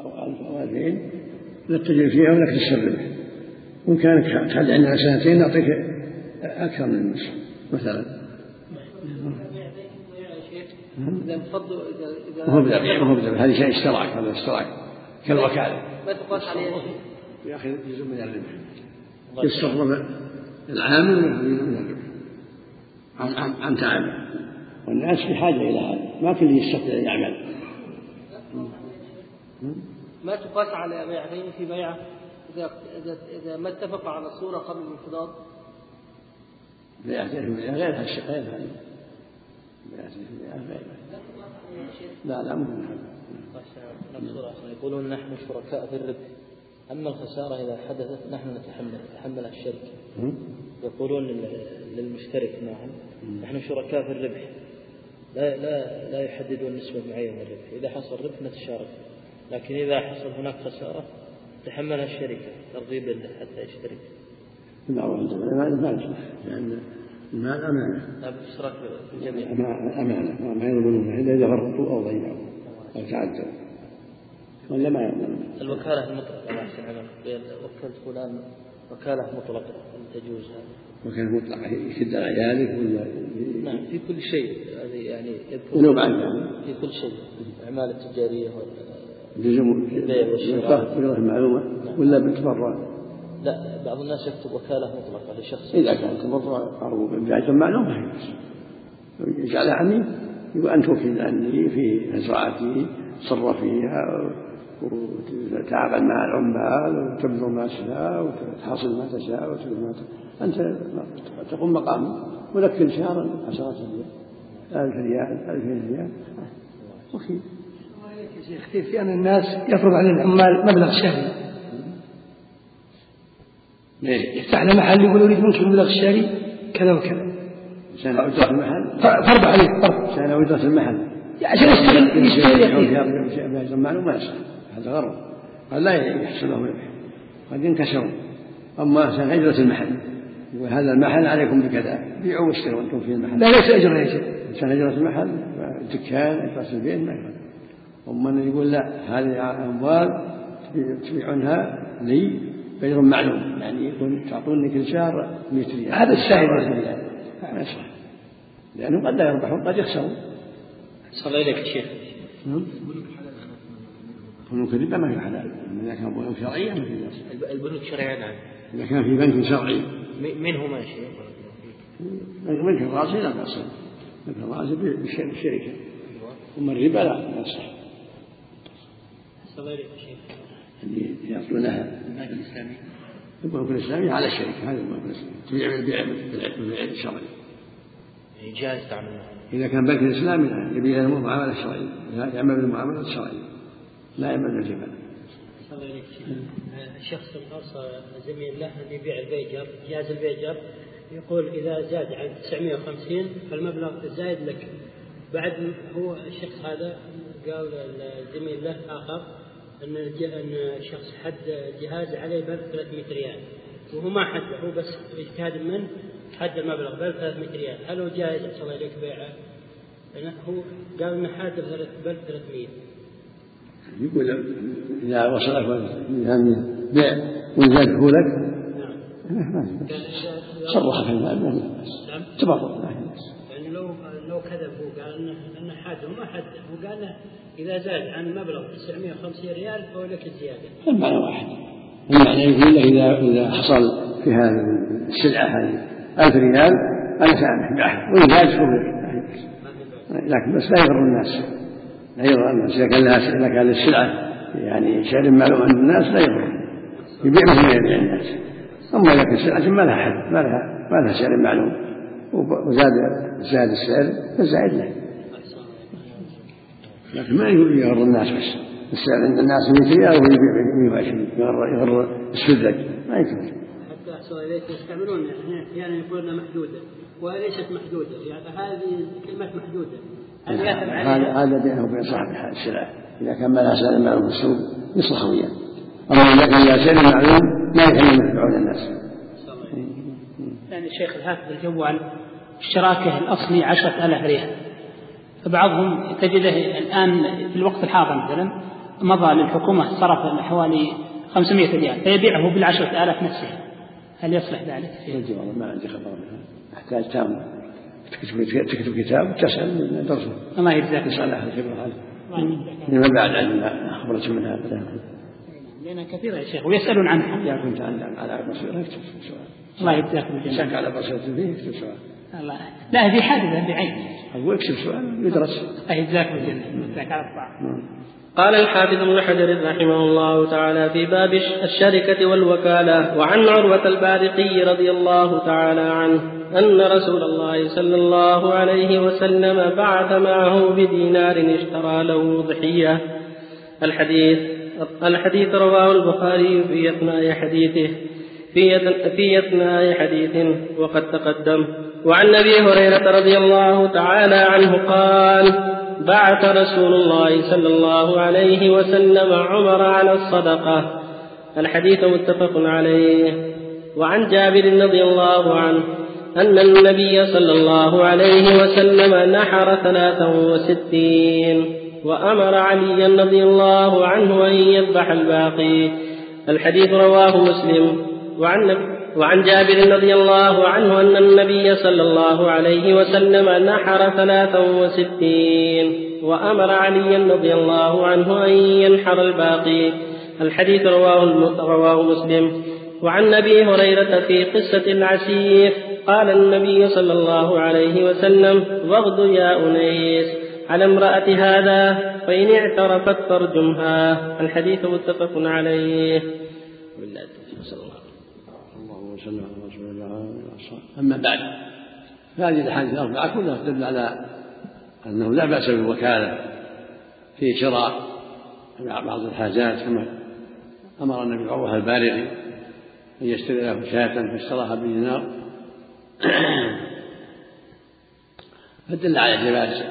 أو ألف أو ألفين نتجر فيها ولك تسربه وإن كانك تخلي عندنا سنتين نعطيك أكثر من النصف مثلا. إذا انفضوا إذا إذا ما هو بذبح ما هو بذبح هذه شيء اشتراك هذا اشتراك كالوكالة. ما تقاس عليه شيء ياخذ جزء من الربح يستغرب العامل جزء من الربح عن عن عن تعب والناس في حاجة إلى هذا. ما كل يستطيع يعمل. ما تقاس على بيعتين في بيعة إذا إذا إذا ما اتفق على الصورة قبل الانقضاض بيعتين في بيعة غير هالشيء غير هذا. بيعتين في بيعة غير لا لا مو من هذا يقولون نحن شركاء في الربح. أما الخسارة إذا حدثت نحن نتحمل تحملها الشركة يقولون لل- للمشترك معهم نحن شركاء في الربح. لا لا لا يحددون نسبة معينة من الربح إذا حصل ربح نتشارك. لكن إذا حصل هناك خسارة تحملها الشركة ترغيبا له حتى يشترك لا والله ما يصلح لأن المال أمانة. لا بالاشتراك في الجميع. أما- أمانة. ما يضمنونها إلا إذا فرطوا أو ضيعوا أو تعدوا. ولا ما يضمنون الوكالة المطلقة الله يحسن عملك وكلت فلان وكالة مطلقة تجوز هذا؟ وكان مطلقة يشد على عيالك ولا؟ نعم في كل شيء هذه يعني يذكر. يعني في كل شيء الأعمال التجارية وال- والشراء. بغير المعلومة ولا بالتبرع؟ لا بعض الناس يكتب وكالة مطلقة لشخص إذا كان تبرع أو بعد معلومة ما يجعلها عني يقول أنت وكيل عني في مزرعتي تصرف فيها وتتعامل مع العمال وتبذل ما تشاء وتحصل ما تشاء ما تشاء. أنت تقوم مقامي ولك كل شهر عشرة ريال ألف ريال ألفين ريال وكيل شيخ كيف في أن الناس يفرض على العمال مبلغ شهري؟ يفتح له محل يقول أريد منك المبلغ الشهري كذا وكذا. سنة أجرة المحل؟ فرض عليه فرض. سنة أجرة المحل. عشان يشتغل يشتغل ما يصح. هذا غرض. قد لا يحصل له ربح قد ينكسروا. أما سنة أجرة المحل. يقول هذا المحل عليكم بكذا. بيعوا واشتروا أنتم في المحل. لا ليس أجر يا شيخ. سنة أجرة المحل دكان أجرة البيت ما يفعل أن يقول لا هذه أموال تبيعونها لي بأجر معلوم يعني يكون تعطوني كل شهر 100 ريال. هذا السائل. ما يصح لأنه قد لا يربحون قد يخسرون. صلى إليك يا شيخ. نعم. بنوك الربا ما في حلال إذا كان بنوك شرعية ما في بأس البنوك شرعيا نعم. إذا كان في بنك شرعي. من هما يا شيخ؟ بنك الراسي لا بأس بنك الراسي بالشركة أما الربا لا يصح صلى إليك يا شيخ اللي يأخذونها. البنك الإسلامي. البنك الإسلامي على الشركة هذا البنك الإسلامي تبيع بالبيع بالبيع الشرعي. يعني جائز تعمل إذا كان بنك الإسلامي لا. يبيع المعاملة الشرعية يعمل بالمعاملة الشرعية. لا يعمل عليك شخص أوصى زميل له أن يبيع البيجر جهاز البيجر يقول إذا زاد عن 950 فالمبلغ الزايد لك. بعد هو الشخص هذا قال الزميل له آخر أن الج- أن الشخص حد جهاز عليه ب 300 ريال. وهو ما حده هو بس اجتهاد منه حد المبلغ ب 300 ريال. هل هو جائز أحسن الله إليك بيعه؟ لأنه هو قال أنه حاد ب 300 يقول إذا وصلك يعني بيع وزاده لك نعم. صرح في المال نعم. تبرع ما في بأس يعني لو لو كذب هو قال انه انه حاد وما حد هو قال انه إذا زاد عن مبلغ 950 ريال فهو لك الزياده. المعنى واحد المعنى يقول له إذا إذا حصل في هذه السلعة هذه ألف ريال أنا سامح. ما في بأس. لكن بس لا يغر الناس لا يغر الناس إذا كان لها إذا كان السلعة يعني سعر معلوم عند الناس لا يغر يبيع مثل ما يبيع الناس أما إذا كان سلعة ما لها حد ما لها ما لها سعر معلوم وب- وزاد زاد السعر فزايد له. لكن ما يغر الناس بس. السعر عند الناس 100 ريال وهو يبيع 120 يغر يغر السذج ما يجوز حتى احسن إليك يستعملون يعني أحيانا يقولون إنها محدودة. وليست محدودة. يعني هذه كلمة محدودة. ياثم هذا؟ هذا بينه وبين صاحب السلعة إذا كان ما لها سعر معلوم في السوق يصلح وياه. أما إذا كان لها سعر معلوم ما يحل يتبعون الناس. يعني الشيخ الحافظ الجوال اشتراكه الأصلي عشرة ألاف ريال. فبعضهم تجده الآن في الوقت الحاضر مثلا مضى للحكومة صرف حوالي 500 ريال فيبيعه بالعشرة آلاف نفسها هل يصلح ذلك؟ يجب والله ما عندي خبر أحتاج تام تكتب تكتب كتاب وتسأل درسه الله يجزاك تسأل أهل الخبرة لمن بعد عندنا خبرة من هذا؟ لأنها كثيرة يا شيخ ويسألون عنها إذا كنت على بصيرة اكتب سؤال. الله يجزاكم الجنة شك على بصيرة فيه اكتب سؤال. الله. لا هذه حادثة بعين. أقول اكتب سؤال يدرس الله يجزاكم الجنة يجزاك على الطاعة قال الحافظ ابن حجر رحمه الله تعالى في باب الشركة والوكالة وعن عروة البارقي رضي الله تعالى عنه أن رسول الله صلى الله عليه وسلم بعث معه بدينار اشترى له ضحية. الحديث الحديث رواه البخاري في أثناء حديثه في في أثناء حديث وقد تقدم. وعن أبي هريرة رضي الله تعالى عنه قال بعث رسول الله صلى الله عليه وسلم عمر على الصدقة. الحديث متفق عليه. وعن جابر رضي الله عنه أن النبي صلى الله عليه وسلم نحر ثلاثا وستين وأمر عليا رضي الله عنه أن يذبح الباقي. الحديث رواه مسلم. وعن وعن جابر رضي الله عنه أن النبي صلى الله عليه وسلم نحر ثلاثا وستين وأمر عليا رضي الله عنه أن ينحر الباقي. الحديث رواه رواه مسلم. وعن أبي هريرة في قصة العسيف قال النبي صلى الله عليه وسلم واغد يا أنيس على امرأة هذا فإن اعترفت فارجمها. الحديث متفق عليه. بالله وسلم على رسول الله أما بعد فهذه الأحاديث الأربعة كلها تدل على أنه لا بأس بالوكالة في شراء بعض الحاجات كما أمر النبي عروة البالغ أن يشتري له شاة فاشتراها بدينار. فدل على جواز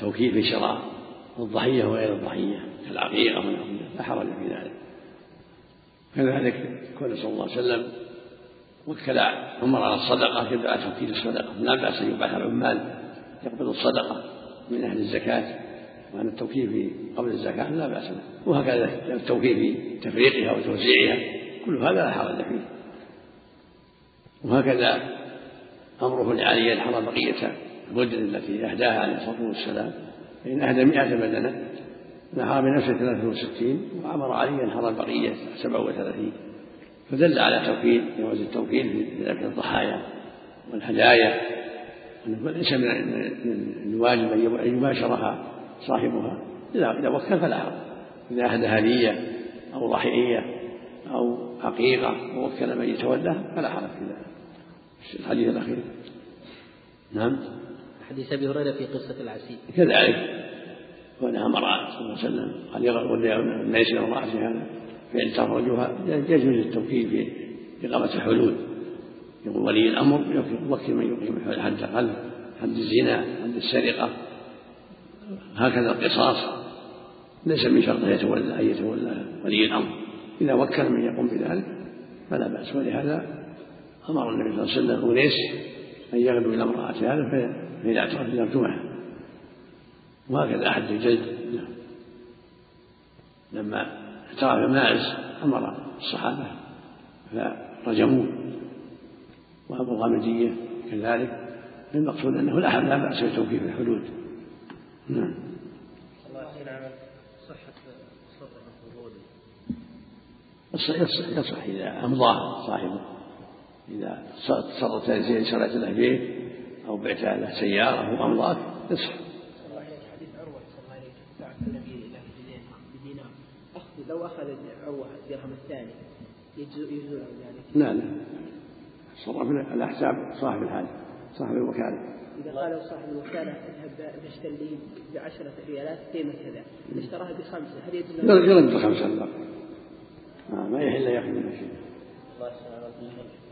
توكيل في شراء الضحية وغير الضحية كالعقيقة ونحوها لا حرج في ذلك. كذلك قال صلى الله عليه وسلم وكل عمر على الصدقة يدعى توكيل الصدقة. لا بأس أن يبعث العمال يقبض الصدقة من أهل الزكاة. وأن التوكيل في قبل الزكاة لا بأس به. وهكذا التوكيل في تفريقها وتوزيعها. كل هذا لا حرج فيه. وهكذا أمره لعلي حرم بقية الغدر التي أهداها عليه الصلاة والسلام. فإن أهدى مئة بدنة نحر بنفسه ثلاثة وستين وأمر علي أن حرم بقية سبعة وثلاثين. فدل على توكيل جواز التوكيل في ذبح الضحايا والهدايا. ليس من الواجب أن يباشرها صاحبها إذا إذا وكل فلا حرج إذا أهدى هدية أو ضحية أو عقيقة ووكل من يتولاه فلا حرج في ذلك. الحديث الأخير. نعم. حديث أبي هريرة في قصة العسير. كذلك. ونهى امرأة صلى الله عليه وسلم قال يغرب الناس من امرأته فإن تخرجها يجوز التوكيل في إقامة الحدود يقول ولي الأمر يوكل من يقيم حد القلب حد الزنا حد السرقة. هكذا القصاص. ليس من شرط أن يتولى أن يتولى ولي الأمر. إذا وكل من يقوم بذلك فلا بأس. ولهذا أمر النبي صلى الله عليه وسلم أنيس أن يغدو إلى امرأة هذا فإذا اعترف يرجمها وهكذا أحد الجلد. لما اعترف ماعز أمر الصحابة. فرجموه وأبو الغامدية كذلك. المقصود أنه لا بأس بتوكيد الحدود. نعم. يصح يصح إذا أمضاه صاحبه. إذا تصرفت زين شرعت له بيت أو بعت له سيارة وأمضاك يصح لو عروة الدرهم الثاني يجوز له ذلك؟ لا لا صرف على حساب صاحب الحاجة صاحب الوكالة إذا قال صاحب الوكالة اذهب اشتري لي بعشرة ريالات قيمة كذا اشتراها بخمسة هل يجوز له؟ يرد بخمسة الباقي ما, ما يحل ياخذ منها شيء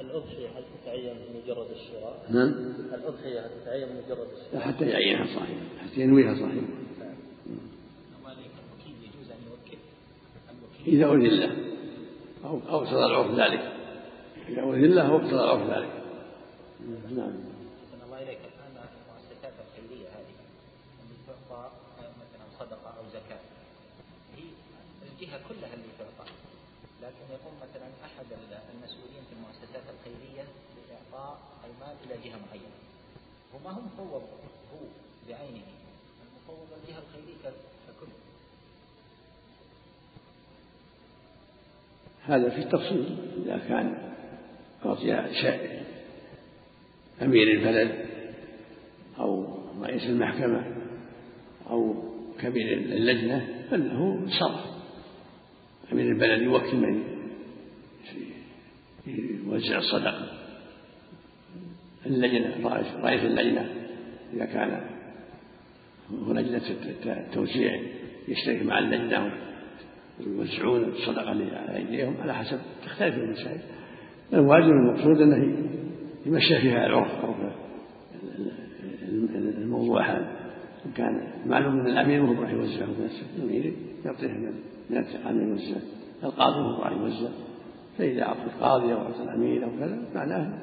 الأضحية هل تتعين بمجرد الشراء؟ نعم الأضحية هل تتعين بمجرد الشراء؟ حتى يعينها صاحبه حتى ينويها صاحبه إذا أذن له. أو أو اقتضى العرف ذلك. إذا أذن له أو اقتضى العرف ذلك. نعم. الله إليك. المؤسسات الخيرية هذه. اللي تعطى مثلا صدقة أو زكاة. هي الجهة كلها اللي تعطى لكن يقوم مثلا أحد المسؤولين في المؤسسات الخيرية بإعطاء المال إلى جهة معينة. وما هو مفوض هو بعينه. المفوض الجهة الخيرية هذا في التفصيل إذا كان أعطي أمير البلد أو رئيس المحكمة أو كبير اللجنة فإنه صرف أمير البلد يوكل من يوزع الصدقة. اللجنة رئيس اللجنة إذا كان هو لجنة التوزيع يشترك مع اللجنة. ويوزعون الصدقة على أيديهم على حسب تختلف المسائل. الواجب المقصود أنه يمشى فيها العرف عرف الموضوع هذا. إن كان معلوم أن الأمير هو راح يوزعه بنفسه الأمير يعطيه من التقام يوزع القاضي هو راح يوزع فإذا أعطى القاضي أو أعطى الأمير أو كذا معناه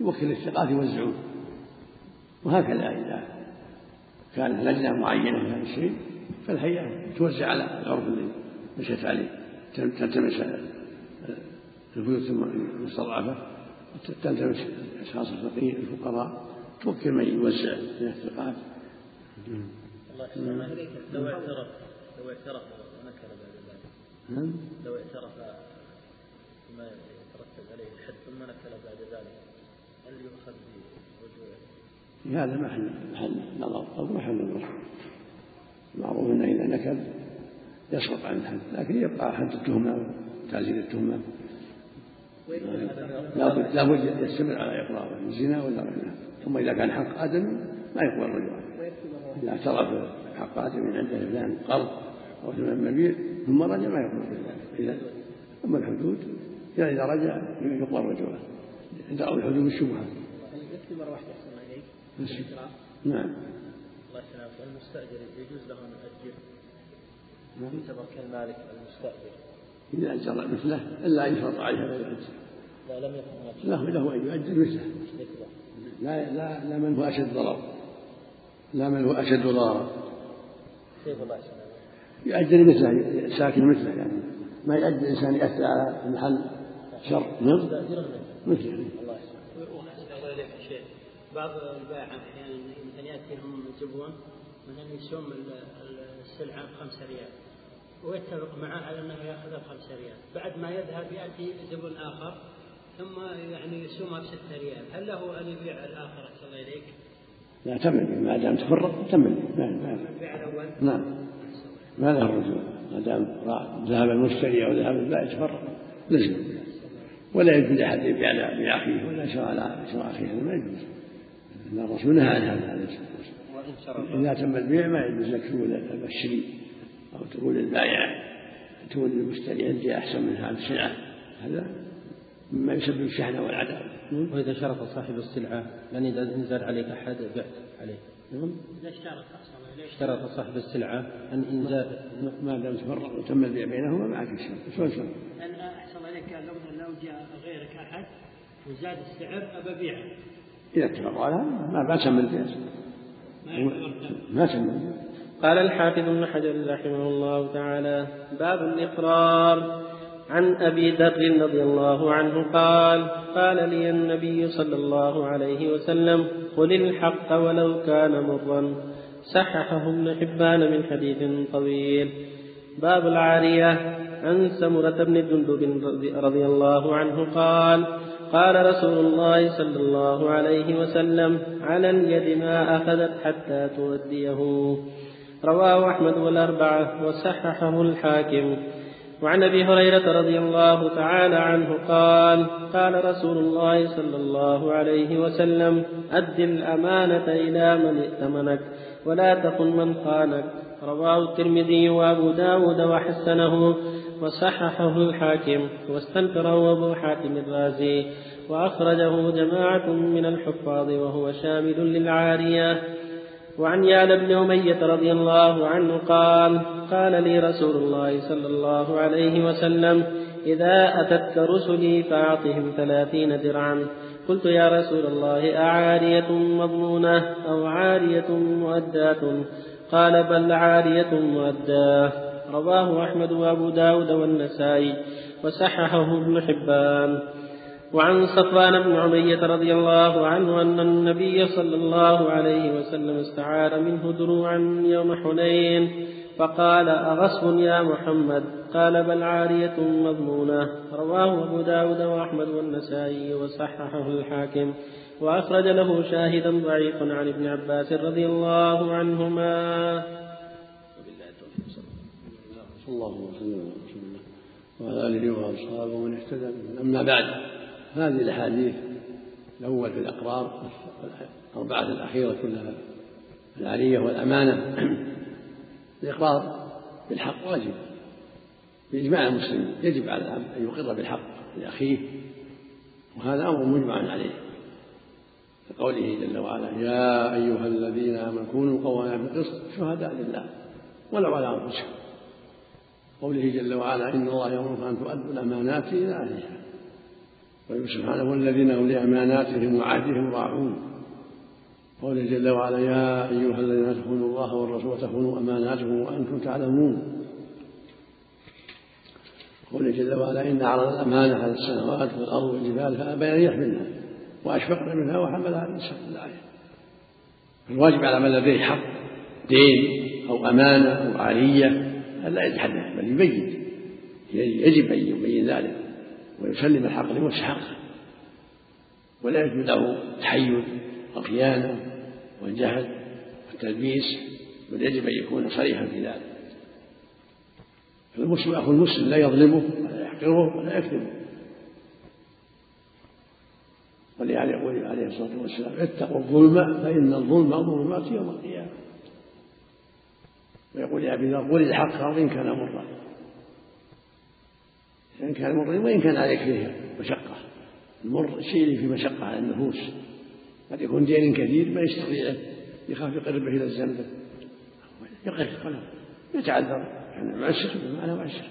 يوكل الثقات يوزعون وهكذا إذا كان لجنة معينة في هذا الشيء فالهيئة توزع على العرف اللي مشت عليه. تلتمس البيوت المستضعفة. تلتمس أشخاص الفقير الفقراء. توكل من يوزع من الثقات. الله لو اعترف لو اعترف ونكر بعد ذلك. نعم. لو اعترف بما يترتب عليه الحد ثم نكر بعد ذلك هل يؤخذ برجوعه؟ هذا محل محل نظر. أو محل نظر. معروف أنه إذا نكر يسقط عن الحد لكن يبقى حد التهمة وتعزيز التهمة. لابد لابد يستمر على إقراره الزنا ولا غيره ثم إذا كان حق آدم ما يقبل الرجوع. إذا اعترف حق آدم عنده فلان قرض أو ثمن مبيع ثم رجع ما يقبل ذلك إذا أما الحدود إذا رجع يقبل رجوعه عند الحدود الشبهة. يكفي مرة واحدة أحسن إليك نعم. الله يسلمك. المستأجر يجوز له أن يؤجر. يعتبر كالمالك المستأجر إذا أجر مثله إلا أن يفرض عليه لا يؤجر لا لم يكن له له أن يؤجر مثله. مثله. لا لا لا من هو أشد ضرر. لا من هو أشد ضررا كيف الله يسلمك يؤجر مثله ساكن مثله يعني. ما يؤجر إنسان يأثر على المحل شر. نعم. مثله. الله يسلمك. الله إليك يا شيخ. بعض البائع أحيانا مثلا يأتيهم زبون مثلا يسوم السلعة بخمسة ريال ويتفق معه على أنه يأخذها بخمسة ريال. بعد ما يذهب يأتي زبون آخر ثم يعني يسومها بستة ريال. هل له أن يبيع الآخر أحسن الله إليك؟ لا تمل ما دام تفرق تمل ما ما نعم. ما له الرجوع ما دام ذهب المشتري أو ذهب البائع تفرق. لزم. ولا يجوز لأحد يبيع على باخيه ولا يشرى على شراء اخيه هذا ما يجوز الرسول نهى عن هذا عليه الصلاة والسلام. إذا تم البيع ما يجوز لك تقول المشتري أو تقول البائع تقول للمشتري عندي أحسن من هذه السلعه هذا مما يسبب الشحنة والعداوه وإذا شرط صاحب السلعة لن ينزل عليك أحد بعت عليه. نعم. إذا اشترط أحسن اشترط. صاحب السلعة أن إنزال ما دام تفرق وتم البيع بينهما ما عاد يشترط. شلون شرط؟ أحسن قال لو لو جاء غيرك أحد وزاد السعر أبى أبيعه. إذا اتفقوا على هذا ما ما تم البيع. ما البيع قال الحافظ ابن حجر رحمه الله تعالى باب الإقرار. عن أبي ذر رضي الله عنه قال قال لي النبي صلى الله عليه وسلم قل الحق ولو كان مرا. صححه ابن حبان من حديث طويل. باب العارية. عن سمرة بن جندب رضي الله عنه قال قال رسول الله صلى الله عليه وسلم على اليد ما أخذت حتى توديه. رواه أحمد والأربعة وصححه الحاكم. وعن أبي هريرة رضي الله تعالى عنه قال قال رسول الله صلى الله عليه وسلم أد الأمانة إلى من ائتمنك ولا تخن من خانك. رواه الترمذي وأبو داود وحسنه. وصححه الحاكم واستنكره أبو حاتم الرازي وأخرجه جماعة من الحفاظ وهو شامل للعارية. وعن يعلى بن أمية رضي الله عنه قال قال لي رسول الله صلى الله عليه وسلم إذا أتتك رسلي فأعطهم ثلاثين درعا. قلت يا رسول الله أعارية مضمونة أو عارية مؤداة؟ قال بل عارية مؤداة. رواه أحمد وأبو داود والنسائي وصححه ابن حبان. وعن صفوان بن عمية رضي الله عنه أن النبي صلى الله عليه وسلم استعار منه دروعا يوم حنين فقال أغصب يا محمد؟ قال بل عارية مضمونة. رواه أبو داود وأحمد والنسائي وصححه الحاكم. وأخرج له شاهدا ضعيفا عن ابن عباس رضي الله عنهما الله وسلم وعلى آله وأصحابه ومن اهتدى أما بعد هذه الأحاديث الأول في الأقرار الأربعة الأخيرة كلها العاليه والأمانة. الإقرار بالحق واجب. بإجماع المسلمين يجب على العبد أن يقر بالحق لأخيه وهذا أمر مجمع عليه. كقوله جل وعلا يا أيها الذين آمنوا كونوا قوامين بالقسط شهداء لله ولو على أنفسكم. قوله جل وعلا إن الله يأمركم أن تؤدوا الأمانات إلى أهلها. ويقول سبحانه والذين هم لأماناتهم وعهدهم راعون. قوله جل وعلا يا أيها الذين تخونوا الله والرسول وتخونوا أماناتكم وأنتم تعلمون. قوله جل وعلا إن عرض الأمانة على السماوات والأرض والجبال فأبين أن يحملنها وأشفقن منها وحملها الإنسان الآية الواجب على من لديه حق دين أو أمانة أو عارية ألا يتحدث بل يبين يجب أن يبين ذلك ويسلم الحق لوجه حقه ولا يجوز له التحيز والخيانة والجهل والتلبيس بل يجب أن يكون صريحا في ذلك. فالمسلم أخو المسلم لا يظلمه ولا يحقره ولا يكذبه. ولهذا يقول عليه الصلاة والسلام اتقوا الظلم فإن الظلم ظلمات يوم القيامة. ويقول يا أبي ذر قل الحق وان كان مرا إن كان مرا وإن كان عليك فيه مشقة. المر الشيء اللي فيه مشقة على النفوس. قد يكون دين كثير ما يستطيع يخاف يقربه إلى الزنبه يقر خلاص يتعذر. كان معسر بمعنى معسر.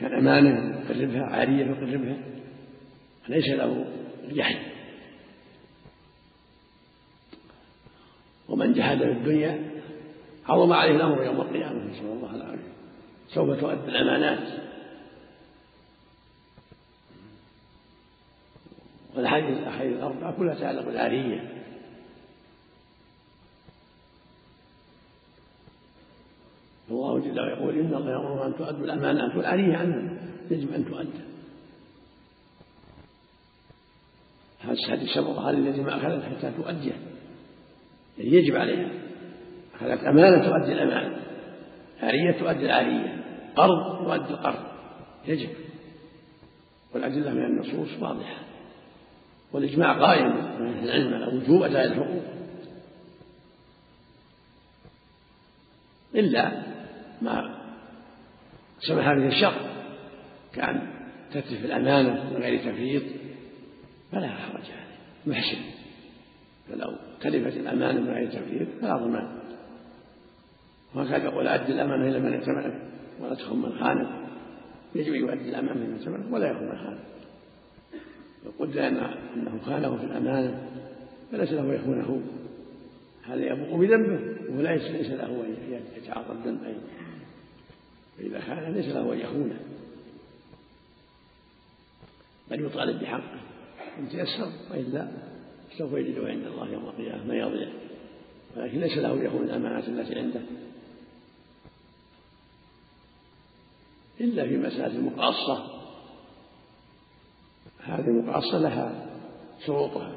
كان أمانة يقربها عارية يقربها. ليس له جحد. ومن جحد في الدنيا عظم عليه الأمر يوم القيامة نسال الله العافيه سوف تؤدي الأمانات. والاحاديث الاحاديث الاربعه كلها تتعلق بالعاريه الله جل وعلا يقول إن الله يأمر أن تؤدوا الأمانات والعاريه عنها يجب أن تؤدى. هذا الحديث سبق هذا الذي ما أخذت حتى تؤديه. يعني يجب عليها. أخذت أمانة تؤدي الأمانة. عارية تؤدي العارية قرض يؤدي القرض. يجب. والأدلة من النصوص واضحة. والإجماع قائم من أهل العلم على وجوب أداء الحقوق. إلا ما سمح به الشرع كأن تتلف الأمانة من غير تفريط. فلا حرج عليه. محسن فلو تلفت الأمانة من غير تفريط فلا ضمان وهكذا يقول أدي الأمانة إلى من ائتمنك ولا تخن من خانك. يجب أن يؤدي الأمانة إلى من ائتمنك ولا يخن من خانك. لو قدر أنه خانه في الأمانة فليس له يخونه. هذا يبوق بذنبه وليس ليس له أن يتعاطى الذنب أيضا. فإذا خان ليس له أن يخونه. بل يطالب بحقه. إن تيسر وإلا سوف يجده عند الله يوم القيامة ما يضيع. ولكن ليس له يخون الأمانات التي عنده. إلا في مسائل مقاصة هذه المقاصة لها شروطها.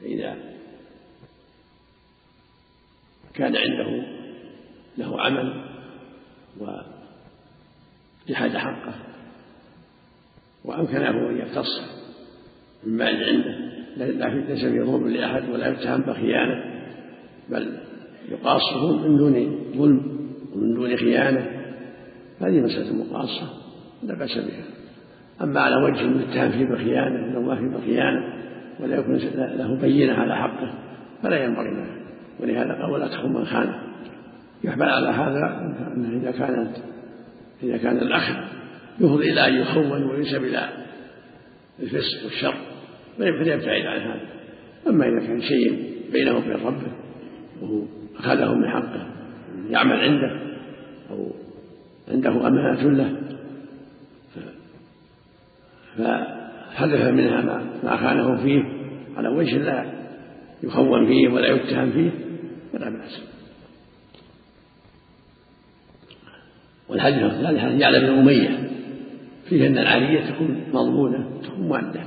فإذا كان عنده له عمل وجحد حقه وأمكنه أن يقتص من مال عنده ليس في ظلم لأحد ولا يتهم بخيانة بل يقاصه من دون ظلم ومن دون خيانة. هذه مسألة مقاصة لا بأس بها. أما على وجه المتهم فيه بخيانة أو ما فيه بخيانة ولا يكون له بينة على حقه فلا ينبغي له. ولهذا قال ولا تخن من خانه يحمل على هذا أنه إذا كانت إذا كان الأخ يفضي إلى أن يخون وينسب إلى الفسق والشر فليبتعد عن هذا. أما إذا كان شيء بينه وبين ربه وهو أخذه من حقه يعمل عنده أو عنده أمانة له. فحدث منها ما خانه فيه. على وجه لا يخون فيه ولا يتهم فيه فلا بأس. والحديث الثالث حديث يعلى بن أمية. فيه أن العارية تكون مضمونة تكون مؤدة.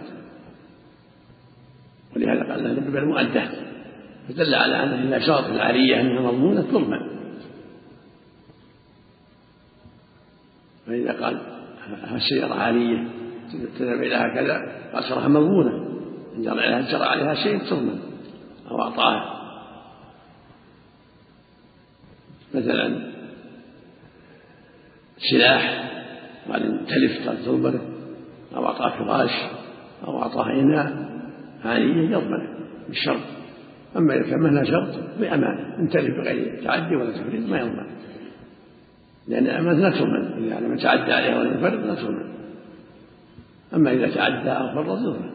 ولهذا قال لها بل فدل على أن إذا شرط العارية أنها مضمونة تضمن فإذا قال السيارة عارية تذهب إليها كذا قال شرها مضمونة. إن جرى عليها جرى عليها شيء تضمن أو أعطاها. مثلا سلاح قال تلف قال تضمنه أو أعطاه فراش أو أعطاه إناء عانية يضمنه بالشرط أما إذا كان لها شرط بأمانة. إن تلف بغير تعدي ولا تفريط ما يضمن. لأن الأمانة لا تضمن إذا لم يتعدى عليها ولا يفرط لا تضمن أما إذا تعدى أو فرط يضمن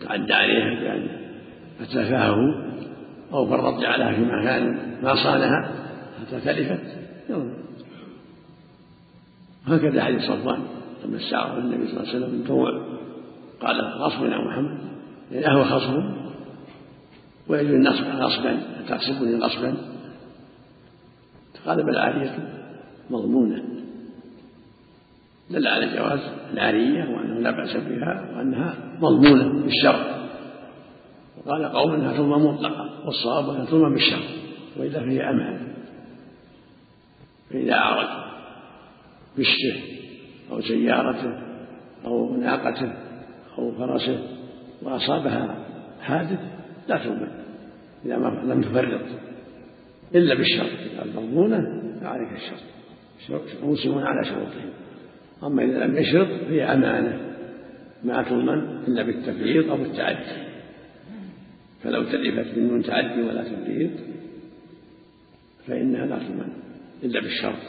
تعدى عليها بأن أتلفاه أو فرط جعلها في مكان ما صانها حتى تلفت يضمن هكذا حديث صفوان لما استعرض النبي صلى الله عليه وسلم بالطوع قال غصب يا محمد. يعني أهو خصم ويجوز النصب غصبا. تغصبني غصبا؟ قال بل عارية مضمونة دل على جواز العارية وأنه لا بأس بها وأنها مضمونة بالشرع. وقال قوم أنها تضمن مطلقة والصواب أنها تضمن بالشرع وإلا فهي أمان فإذا أعرج بشته أو سيارته أو ناقته أو فرسه وأصابها حادث لا تؤمن إذا لم تفرط. إلا بالشرط المضمونة فعليك الشرط مسلمون على شروطهم. أما إذا لم يشرط فهي أمانة. ما تضمن إلا بالتفريط أو بالتعدي. فلو تلفت من دون تعدي ولا تفريط فإنها لا تضمن إلا بالشرط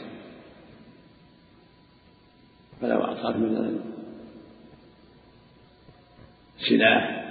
فلو أعطاك مثلا سلاح